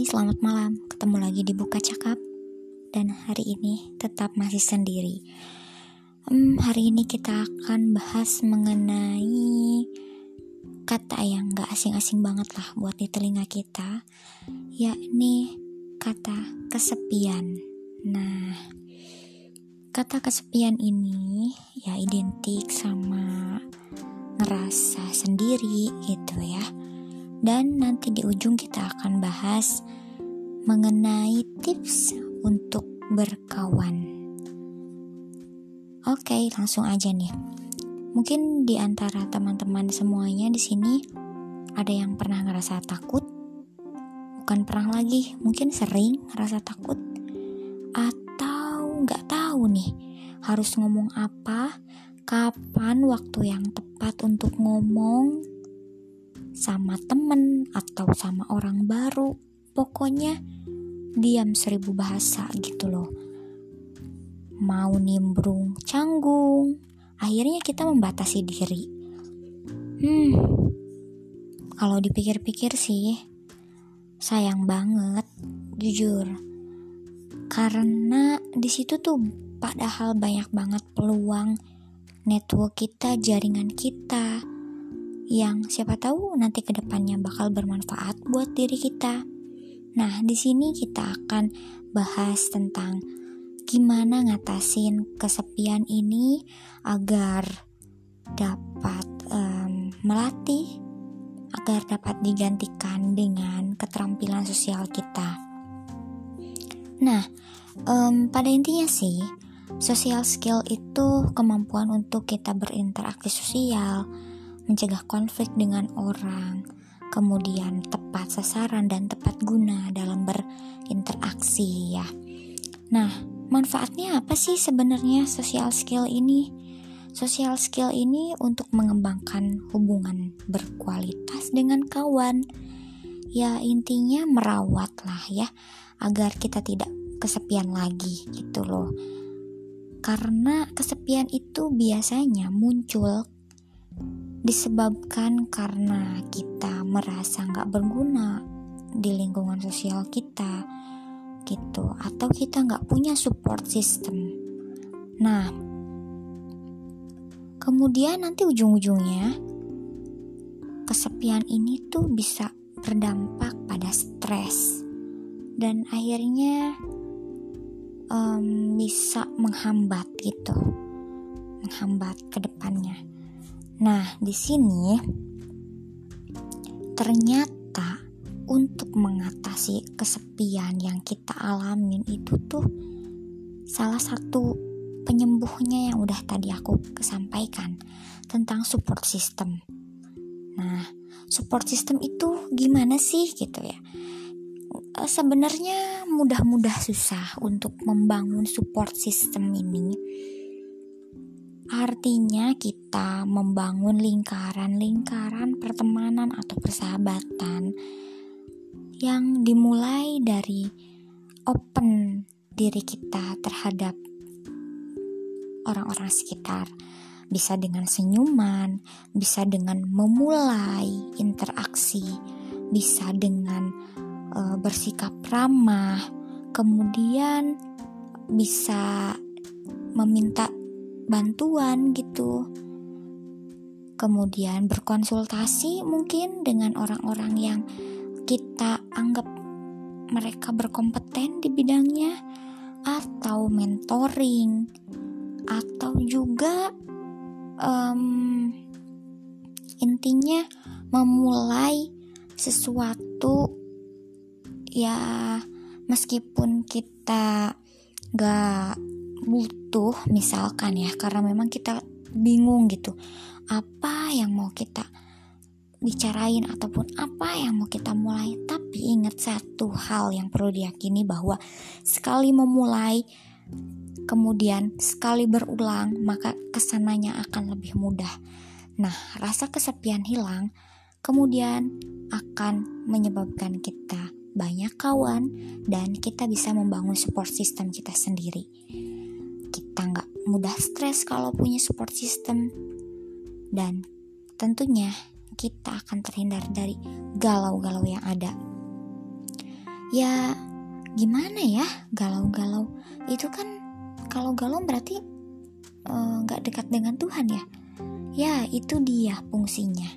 Hai, selamat malam. Ketemu lagi di Buka Cakap. Dan hari ini tetap masih sendiri. Hmm, hari ini kita akan bahas mengenai kata yang gak asing-asing banget lah buat di telinga kita, yakni kata kesepian. Nah, kata kesepian ini ya identik sama ngerasa sendiri gitu ya dan nanti di ujung kita akan bahas mengenai tips untuk berkawan. Oke, langsung aja nih. Mungkin di antara teman-teman semuanya di sini ada yang pernah ngerasa takut, bukan pernah lagi, mungkin sering ngerasa takut, atau nggak tahu nih harus ngomong apa, kapan waktu yang tepat untuk ngomong, sama temen atau sama orang baru. Pokoknya diam seribu bahasa gitu loh. Mau nimbrung canggung. Akhirnya kita membatasi diri. Hmm kalau dipikir-pikir sih sayang banget jujur. Karena di situ tuh padahal banyak banget peluang network kita jaringan kita yang siapa tahu nanti ke depannya bakal bermanfaat buat diri kita. Nah, di sini kita akan bahas tentang gimana ngatasin kesepian ini agar dapat um, melatih, agar dapat digantikan dengan keterampilan sosial kita. Nah, um, pada intinya sih, social skill itu kemampuan untuk kita berinteraksi sosial, mencegah konflik dengan orang, kemudian tepat sasaran dan tepat guna dalam berinteraksi ya. Nah, manfaatnya apa sih sebenarnya social skill ini? Social skill ini untuk mengembangkan hubungan berkualitas dengan kawan. Ya intinya merawat lah ya agar kita tidak kesepian lagi gitu loh. Karena kesepian itu biasanya muncul disebabkan karena kita merasa nggak berguna di lingkungan sosial kita gitu. Atau kita nggak punya support system. Nah kemudian nanti ujung-ujungnya kesepian ini tuh bisa berdampak pada stres. Dan akhirnya um, bisa menghambat gitu menghambat ke depannya Nah, di sini ternyata untuk mengatasi kesepian yang kita alamin itu tuh salah satu penyembuhnya yang udah tadi aku kesampaikan tentang support system. Nah, support system itu gimana sih gitu ya? Eh, sebenarnya mudah-mudah susah untuk membangun support system ini Artinya kita membangun lingkaran-lingkaran pertemanan atau persahabatan yang dimulai dari open diri kita terhadap orang-orang sekitar. Bisa dengan senyuman, bisa dengan memulai interaksi, bisa dengan uh, bersikap ramah, kemudian bisa meminta bantuan gitu. Kemudian berkonsultasi mungkin dengan orang-orang yang kita anggap mereka berkompeten di bidangnya atau mentoring atau juga um, intinya memulai sesuatu ya meskipun kita gak butuh misalkan ya karena memang kita bingung gitu. Apa yang mau kita bicarain ataupun apa yang mau kita mulai? Tapi ingat satu hal yang perlu diyakini bahwa sekali memulai kemudian sekali berulang maka ke sananya akan lebih mudah. Nah rasa kesepian hilang kemudian akan menyebabkan kita banyak kawan dan kita bisa membangun support system kita sendiri kita nggak mudah stres kalau punya support system. Dan tentunya kita akan terhindar dari galau-galau yang ada. Ya gimana ya galau-galau? Itu kan kalau galau berarti eh, nggak uh, dekat dengan Tuhan ya? Ya itu dia fungsinya.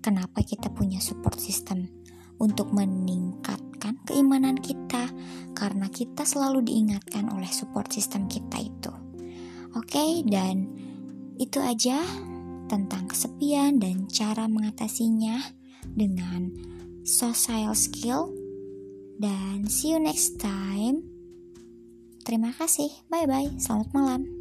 Kenapa kita punya support system? Untuk meningkatkan keimanan kita karena kita selalu diingatkan oleh support system kita itu oke dan itu aja tentang kesepian dan cara mengatasinya dengan social skill dan see you next time. Terima kasih. Bye bye. Selamat malam.